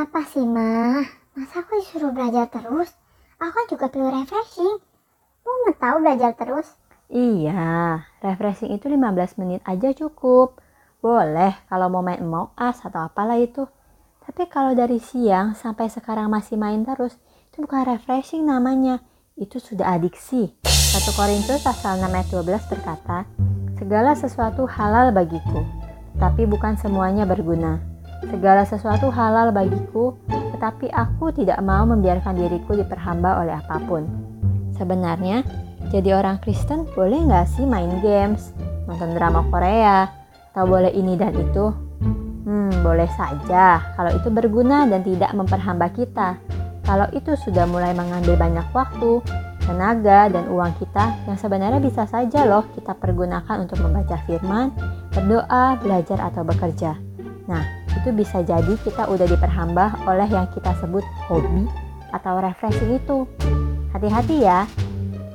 Apa sih, Ma? Masa aku disuruh belajar terus? Aku juga perlu refreshing. Mau tahu belajar terus? Iya, refreshing itu 15 menit aja cukup. Boleh kalau mau main mau as atau apalah itu. Tapi kalau dari siang sampai sekarang masih main terus, itu bukan refreshing namanya. Itu sudah adiksi. 1 Korintus pasal 6 ayat 12 berkata, Segala sesuatu halal bagiku, tapi bukan semuanya berguna. Segala sesuatu halal bagiku, tetapi aku tidak mau membiarkan diriku diperhamba oleh apa pun. Sebenarnya, jadi orang Kristen boleh nggak sih main games, nonton drama Korea, atau boleh ini dan itu? Hmm, boleh saja kalau itu berguna dan tidak memperhamba kita. Kalau itu sudah mulai mengambil banyak waktu, tenaga, dan uang kita yang sebenarnya bisa saja loh kita pergunakan untuk membaca firman, berdoa, belajar, atau bekerja. Nah, itu bisa jadi kita udah diperhamba oleh yang kita sebut hobi atau refreshing itu. Hati-hati ya.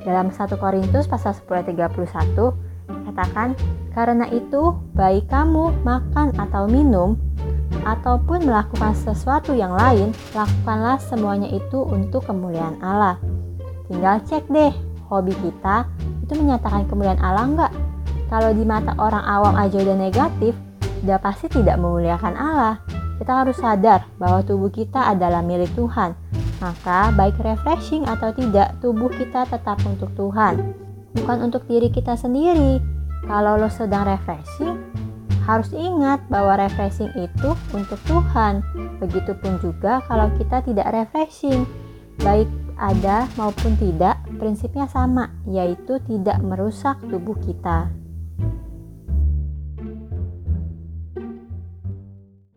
Dalam 1 Korintus pasal 10 ayat 31 katakan, karena itu baik kamu makan atau minum ataupun melakukan sesuatu yang lain, lakukanlah semuanya itu untuk kemuliaan Allah. Tinggal cek deh, hobi kita itu menyatakan kemuliaan Allah enggak? Kalau di mata orang awam aja udah negatif, sudah pasti tidak memuliakan Allah. Kita harus sadar bahwa tubuh kita adalah milik Tuhan. Maka baik refreshing atau tidak, tubuh kita tetap untuk Tuhan. Bukan untuk diri kita sendiri. Kalau lo sedang refreshing, harus ingat bahwa refreshing itu untuk Tuhan. Begitupun juga kalau kita tidak refreshing. Baik ada maupun tidak, prinsipnya sama, yaitu tidak merusak tubuh kita.